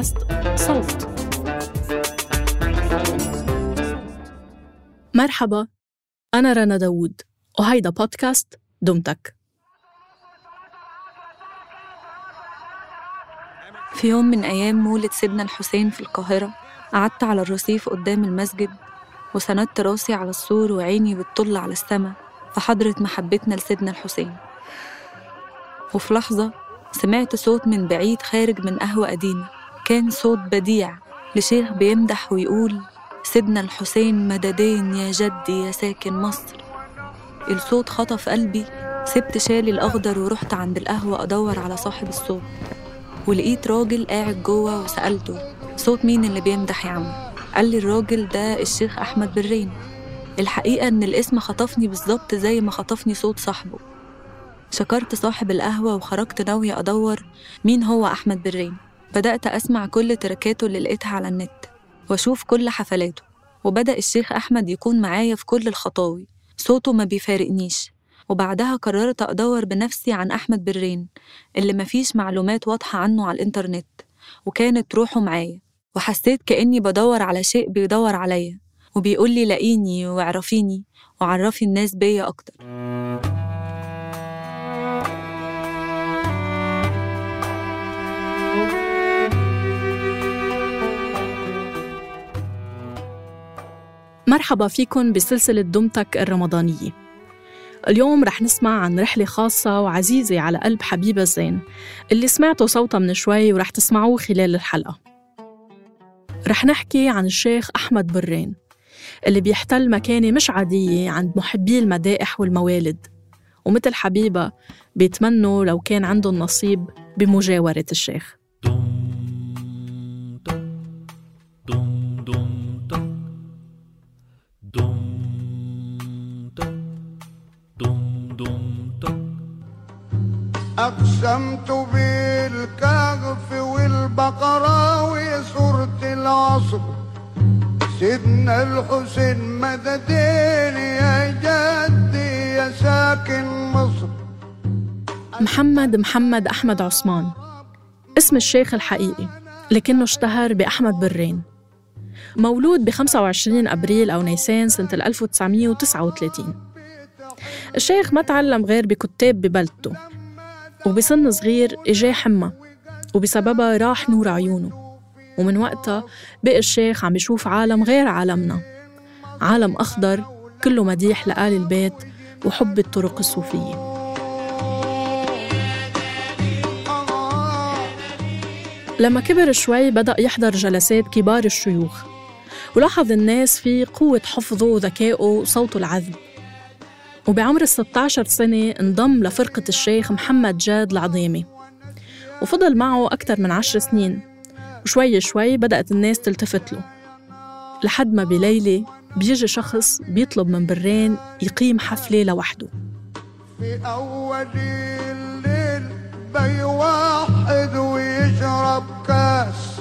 بودكاست صوت. مرحبا أنا رنا داوود وهيدا بودكاست دمتك. في يوم من أيام مولد سيدنا الحسين في القاهرة قعدت على الرصيف قدام المسجد وسندت راسي على السور وعيني بتطل على السما في حضرة محبتنا لسيدنا الحسين. وفي لحظة سمعت صوت من بعيد خارج من قهوة قديمة. كان صوت بديع لشيخ بيمدح ويقول سيدنا الحسين مددين يا جدي يا ساكن مصر. الصوت خطف قلبي سبت شالي الأخضر ورحت عند القهوة أدور على صاحب الصوت. ولقيت راجل قاعد جوه وسألته صوت مين اللي بيمدح يا عم؟ قال لي الراجل ده الشيخ أحمد برين. الحقيقة إن الاسم خطفني بالظبط زي ما خطفني صوت صاحبه. شكرت صاحب القهوة وخرجت ناوية أدور مين هو أحمد برين. بدأت أسمع كل تركاته اللي لقيتها على النت وأشوف كل حفلاته وبدأ الشيخ أحمد يكون معايا في كل الخطاوي. صوته ما بيفارقنيش. وبعدها قررت أدور بنفسي عن أحمد برين اللي مفيش معلومات واضحة عنه على الإنترنت وكانت روحه معايا. وحسيت كأني بدور على شيء بيدور عليا وبيقول لي لاقيني واعرفيني وعرفي الناس بيا أكتر. مرحبا فيكن بسلسلة دمتك الرمضانية. اليوم رح نسمع عن رحلة خاصة وعزيزة على قلب حبيبة زين اللي سمعتوا صوتها من شوي ورح تسمعوه خلال الحلقة. رح نحكي عن الشيخ أحمد برين اللي بيحتل مكانة مش عادية عند محبي المدائح والموالد. ومثل حبيبة بيتمنوا لو كان عندهم نصيب بمجاورة الشيخ. الحسين مددين يا جدي يا ساكن مصر؟ محمد محمد أحمد عثمان. اسم الشيخ الحقيقي لكنه اشتهر بأحمد برين. مولود ب 25 أبريل أو نيسان سنة 1939 الشيخ ما تعلم غير بكتاب ببلدته وبسن صغير إجاه حمى وبسببها راح نور عيونه. ومن وقتها بقى الشيخ عم بيشوف عالم غير عالمنا. عالم أخضر كله مديح لآل البيت وحب الطرق الصوفية. لما كبر شوي بدأ يحضر جلسات كبار الشيوخ. ولاحظ الناس في قوة حفظه وذكائه وصوته العذب. وبعمر ال 16 سنة انضم لفرقة الشيخ محمد جاد العظيمي وفضل معه أكثر من عشر سنين. وشوي شوي بدأت الناس تلتفت له. لحد ما بليلة بيجي شخص بيطلب من برين يقيم حفلة لوحده. في أول الليل بيوحد ويشرب كاس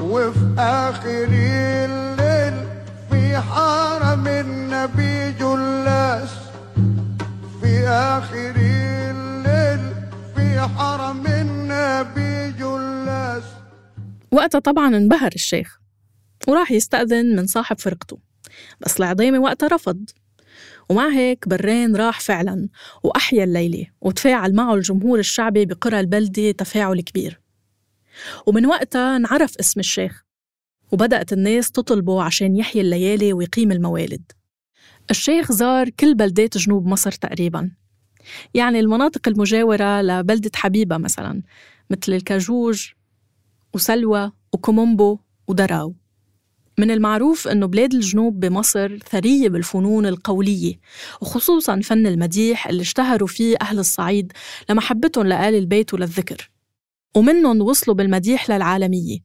وفي آخر الليل في حرم النبي جلاس في آخر الليل وقتها طبعا انبهر الشيخ وراح يستأذن من صاحب فرقته. بس العظيمة وقتها رفض. ومع هيك برين راح فعلا وأحيا الليلة وتفاعل معه الجمهور الشعبي بقرى البلدة تفاعل كبير. ومن وقتها انعرف اسم الشيخ وبدأت الناس تطلبه عشان يحيي الليالي ويقيم الموالد. الشيخ زار كل بلدات جنوب مصر تقريبا. يعني المناطق المجاورة لبلدة حبيبة مثلا مثل الكاجوج وسلوى وكومومبو ودراو. من المعروف أنه بلاد الجنوب بمصر ثرية بالفنون القولية وخصوصا فن المديح اللي اشتهروا فيه أهل الصعيد لمحبتهم لآل البيت وللذكر. ومنهم وصلوا بالمديح للعالمية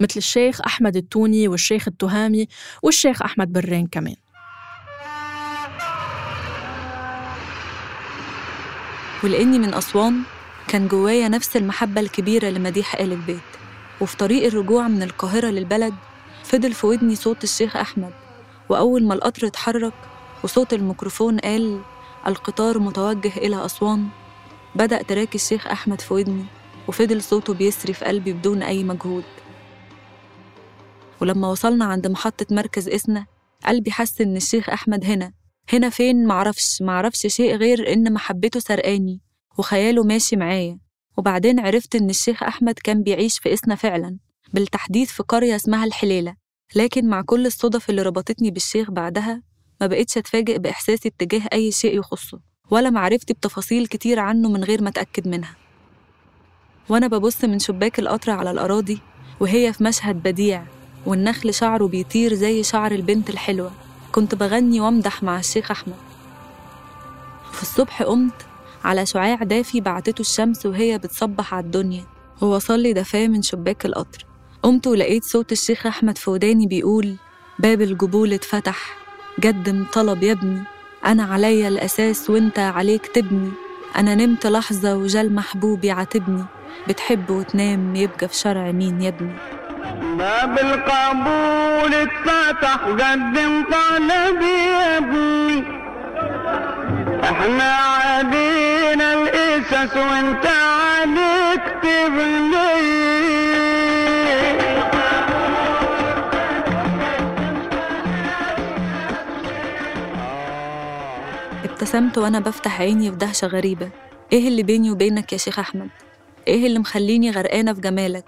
مثل الشيخ أحمد التوني والشيخ التهامي والشيخ أحمد برين كمان. ولأني من أسوان كان جوايا نفس المحبة الكبيرة لمديح آل البيت. وفي طريق الرجوع من القاهرة للبلد فضل في ودني صوت الشيخ أحمد وأول ما القطر اتحرك وصوت الميكروفون قال القطار متوجه إلى أسوان بدأ تراك الشيخ أحمد في ودني وفضل صوته بيسري في قلبي بدون أي مجهود. ولما وصلنا عند محطة مركز إسنا قلبي حس إن الشيخ أحمد هنا. هنا فين؟ معرفش معرفش شيء غير إن محبته سرقاني وخياله ماشي معايا. وبعدين عرفت إن الشيخ أحمد كان بيعيش في إسنا فعلا بالتحديد في قرية اسمها الحليلة. لكن مع كل الصدف اللي ربطتني بالشيخ بعدها ما بقتش أتفاجئ بإحساسي اتجاه أي شيء يخصه ولا معرفتي بتفاصيل كتير عنه من غير ما أتأكد منها. وأنا ببص من شباك القطر على الأراضي وهي في مشهد بديع والنخل شعره بيطير زي شعر البنت الحلوة. كنت بغني وأمدح مع الشيخ أحمد. في الصبح قمت على شعاع دافي بعتته الشمس وهي بتصبح على الدنيا. ووصل لي دفاه من شباك القطر. قمت ولقيت صوت الشيخ أحمد في وداني بيقول باب الجبول اتفتح. قدم طلب يا ابني. أنا عليا الأساس وانت عليك تبني. أنا نمت لحظة وجال محبوبي عاتبني بتحب وتنام يبقى في شرع مين يا ابني؟ باب القبول اتفتح. قدم طلبي يا ابني. إحنا عادينا الاسس وانت عليك تبني ابتسمت وأنا بفتح عيني في دهشة غريبة إيه اللي بيني وبينك يا شيخ أحمد؟ إيه اللي مخليني غرقانة في جمالك؟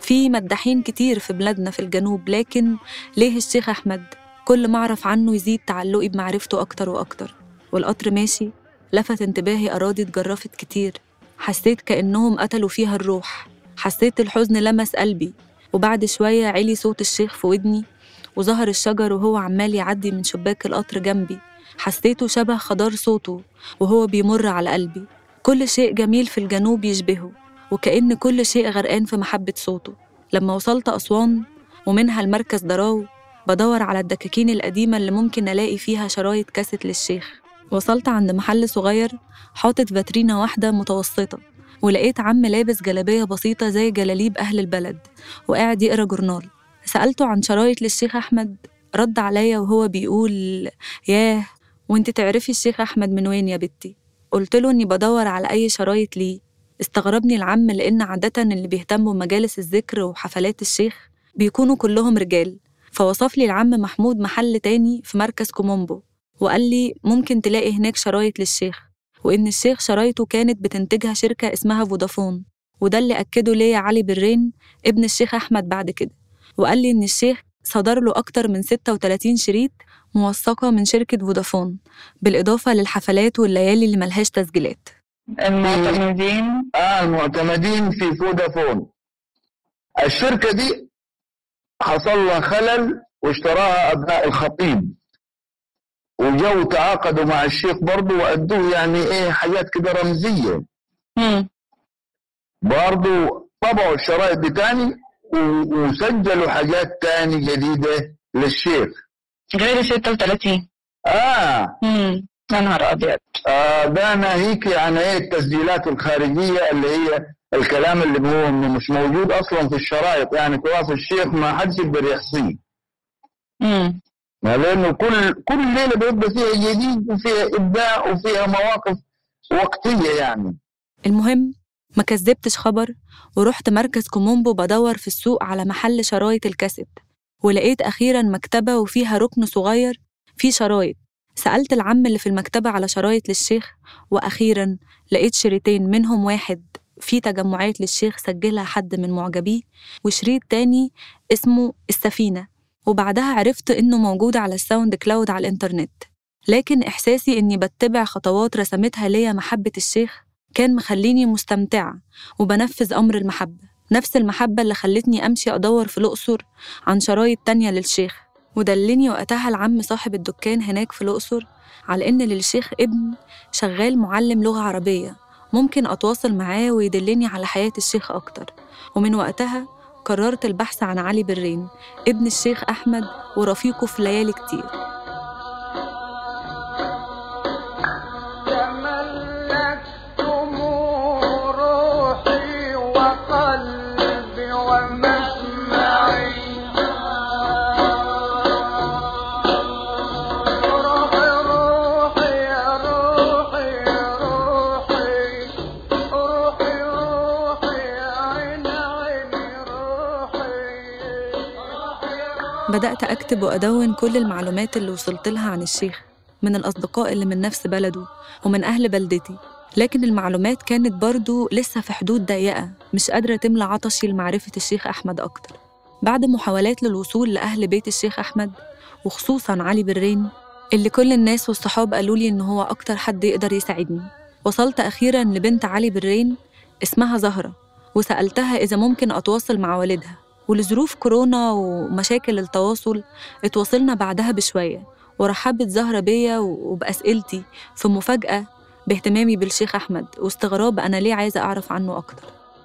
في مداحين كتير في بلادنا في الجنوب لكن ليه الشيخ أحمد؟ كل ما أعرف عنه يزيد تعلقي بمعرفته أكتر وأكتر والقطر ماشي لفت انتباهي أراضي اتجرفت كتير. حسيت كأنهم قتلوا فيها الروح. حسيت الحزن لمس قلبي. وبعد شوية علي صوت الشيخ في ودني وظهر الشجر وهو عمال يعدي من شباك القطر جنبي. حسيته شبه خضار صوته وهو بيمر على قلبي. كل شيء جميل في الجنوب يشبهه وكأن كل شيء غرقان في محبة صوته. لما وصلت أسوان ومنها المركز دراو بدور على الدكاكين القديمة اللي ممكن ألاقي فيها شرايط كاسيت للشيخ. وصلت عند محل صغير حاطط فاترينة واحدة متوسطة ولقيت عم لابس جلابية بسيطة زي جلاليب أهل البلد وقاعد يقرأ جورنال. سألته عن شرايط للشيخ أحمد رد عليا وهو بيقول ياه وإنت تعرفي الشيخ أحمد من وين يا بنتي؟ قلت له إني بدور على أي شرايط ليه. استغربني العم لأن عادة اللي بيهتموا بمجالس الذكر وحفلات الشيخ بيكونوا كلهم رجال. فوصف لي العم محمود محل تاني في مركز كومومبو. وقال لي ممكن تلاقي هناك شرايط للشيخ وإن الشيخ شرايطه كانت بتنتجها شركة اسمها فودافون وده اللي أكده ليا علي برين ابن الشيخ أحمد بعد كده وقال لي إن الشيخ صدر له أكتر من 36 شريط موثقة من شركة فودافون بالإضافة للحفلات والليالي اللي ملهاش تسجيلات. المعتمدين آه المعتمدين في فودافون. الشركة دي حصل لها خلل واشتراها أبناء الخطيب. وجو تعاقدوا مع الشيخ برضه وأدوه يعني إيه حاجات كده رمزية. برضه طبعوا الشرايط دي تاني وسجلوا حاجات تاني جديدة للشيخ. غير 36 آه. امم يا نهار أبيض. آه ده ناهيك عن إيه التسجيلات الخارجية اللي هي الكلام اللي هو مش موجود أصلا في الشرايط يعني تراث الشيخ ما حدش يقدر يحصيه. امم لأنه كل كل ليلة بيبقى فيها جديد وفيها إبداع وفيها مواقف وقتية يعني. المهم ما كذبتش خبر ورحت مركز كومومبو بدور في السوق على محل شرايط الكاسيت ولقيت أخيرا مكتبة وفيها ركن صغير فيه شرايط. سألت العم اللي في المكتبة على شرايط للشيخ وأخيرا لقيت شريطين منهم واحد فيه تجمعات للشيخ سجلها حد من معجبيه وشريط تاني اسمه السفينة. وبعدها عرفت إنه موجود على ال SoundCloud على الإنترنت. لكن إحساسي إني بتبع خطوات رسمتها ليا محبة الشيخ كان مخليني مستمتعة وبنفذ أمر المحبة نفس المحبة اللي خلتني أمشي أدور في الأقصر عن شرايط تانية للشيخ ودلني وقتها العم صاحب الدكان هناك في الأقصر على إن للشيخ ابن شغال معلم لغة عربية ممكن أتواصل معاه ويدلني على حياة الشيخ أكتر ومن وقتها قررت البحث عن علي برين ابن الشيخ أحمد ورفيقه في ليالي كتير. بدأت أكتب وأدون كل المعلومات اللي وصلت لها عن الشيخ من الأصدقاء اللي من نفس بلده ومن أهل بلدتي. لكن المعلومات كانت برضو لسه في حدود ضيقة مش قادرة تملى عطشي لمعرفة الشيخ أحمد أكتر. بعد محاولات للوصول لأهل بيت الشيخ أحمد وخصوصا علي برين اللي كل الناس والصحاب قالوا لي إن هو أكتر حد يقدر يساعدني. وصلت أخيرا لبنت علي برين اسمها زهرة وسألتها إذا ممكن أتواصل مع والدها. ولظروف كورونا ومشاكل التواصل اتواصلنا بعدها بشوية ورحبت زهرة بيا وبأسئلتي في مفاجأة باهتمامي بالشيخ أحمد واستغراب أنا ليه عايزة أعرف عنه أكتر.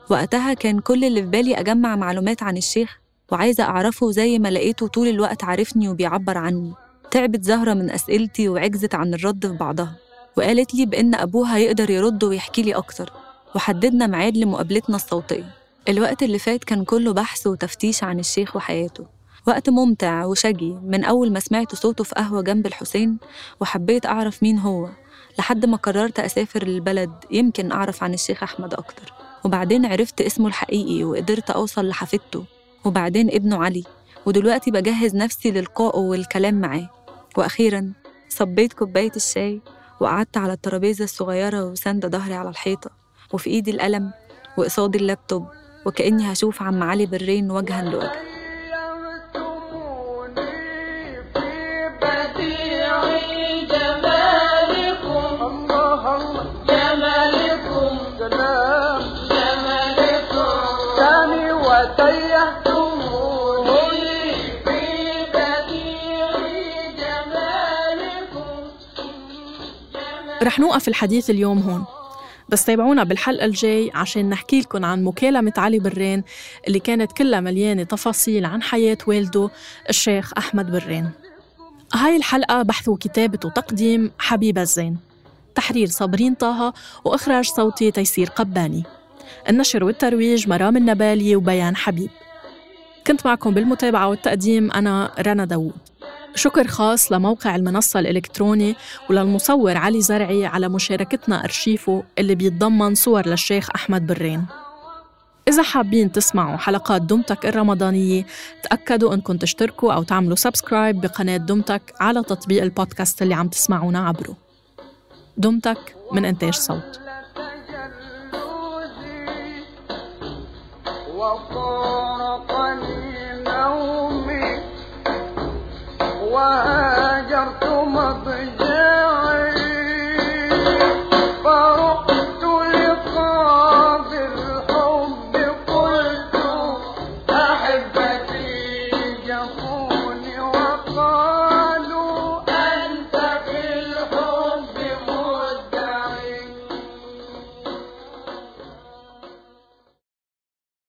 وقتها كان كل اللي في بالي أجمع معلومات عن الشيخ وعايزة أعرفه زي ما لقيته طول الوقت عارفني وبيعبر عني. تعبت زهرة من أسئلتي وعجزت عن الرد في بعضها وقالت لي بإن أبوها يقدر يرد ويحكي لي أكتر وحددنا ميعاد لمقابلتنا الصوتية. الوقت اللي فات كان كله بحث وتفتيش عن الشيخ وحياته. وقت ممتع وشجي من أول ما سمعت صوته في قهوة جنب الحسين وحبيت أعرف مين هو لحد ما قررت أسافر للبلد يمكن أعرف عن الشيخ أحمد أكتر. وبعدين عرفت اسمه الحقيقي وقدرت أوصل لحفيدته. وبعدين ابنه علي. ودلوقتي بجهز نفسي للقائه والكلام معاه. وأخيرا صبيت كوباية الشاي وقعدت على الترابيزة الصغيرة وساندة ظهري على الحيطة. وفي إيدي القلم وقصادي اللابتوب. وكأني هشوف عم علي برين وجها لوجه. رح نوقف الحديث اليوم هون. بس تابعونا بالحلقة الجاي عشان نحكي لكم عن مكالمة علي برين اللي كانت كلها مليانة تفاصيل عن حياة والده الشيخ أحمد برين. هاي الحلقة بحث وكتابة وتقديم حبيبة الزين. تحرير صابرين طه وإخراج صوتي تيسير قباني. النشر والترويج مرام النبالي وبيان حبيب. كنت معكم بالمتابعة والتقديم أنا رنا داوود. شكر خاص لموقع المنصة الإلكتروني وللمصور علي زرعي على مشاركتنا أرشيفه اللي بيتضمن صور للشيخ أحمد برين. إذا حابين تسمعوا حلقات دمتك الرمضانية تأكدوا أنكم تشتركوا أو تعملوا subscribe بقناة دمتك على تطبيق البودكاست اللي عم تسمعونا عبره. دمتك من إنتاج صوت. تجلدي وهاجرت مضجا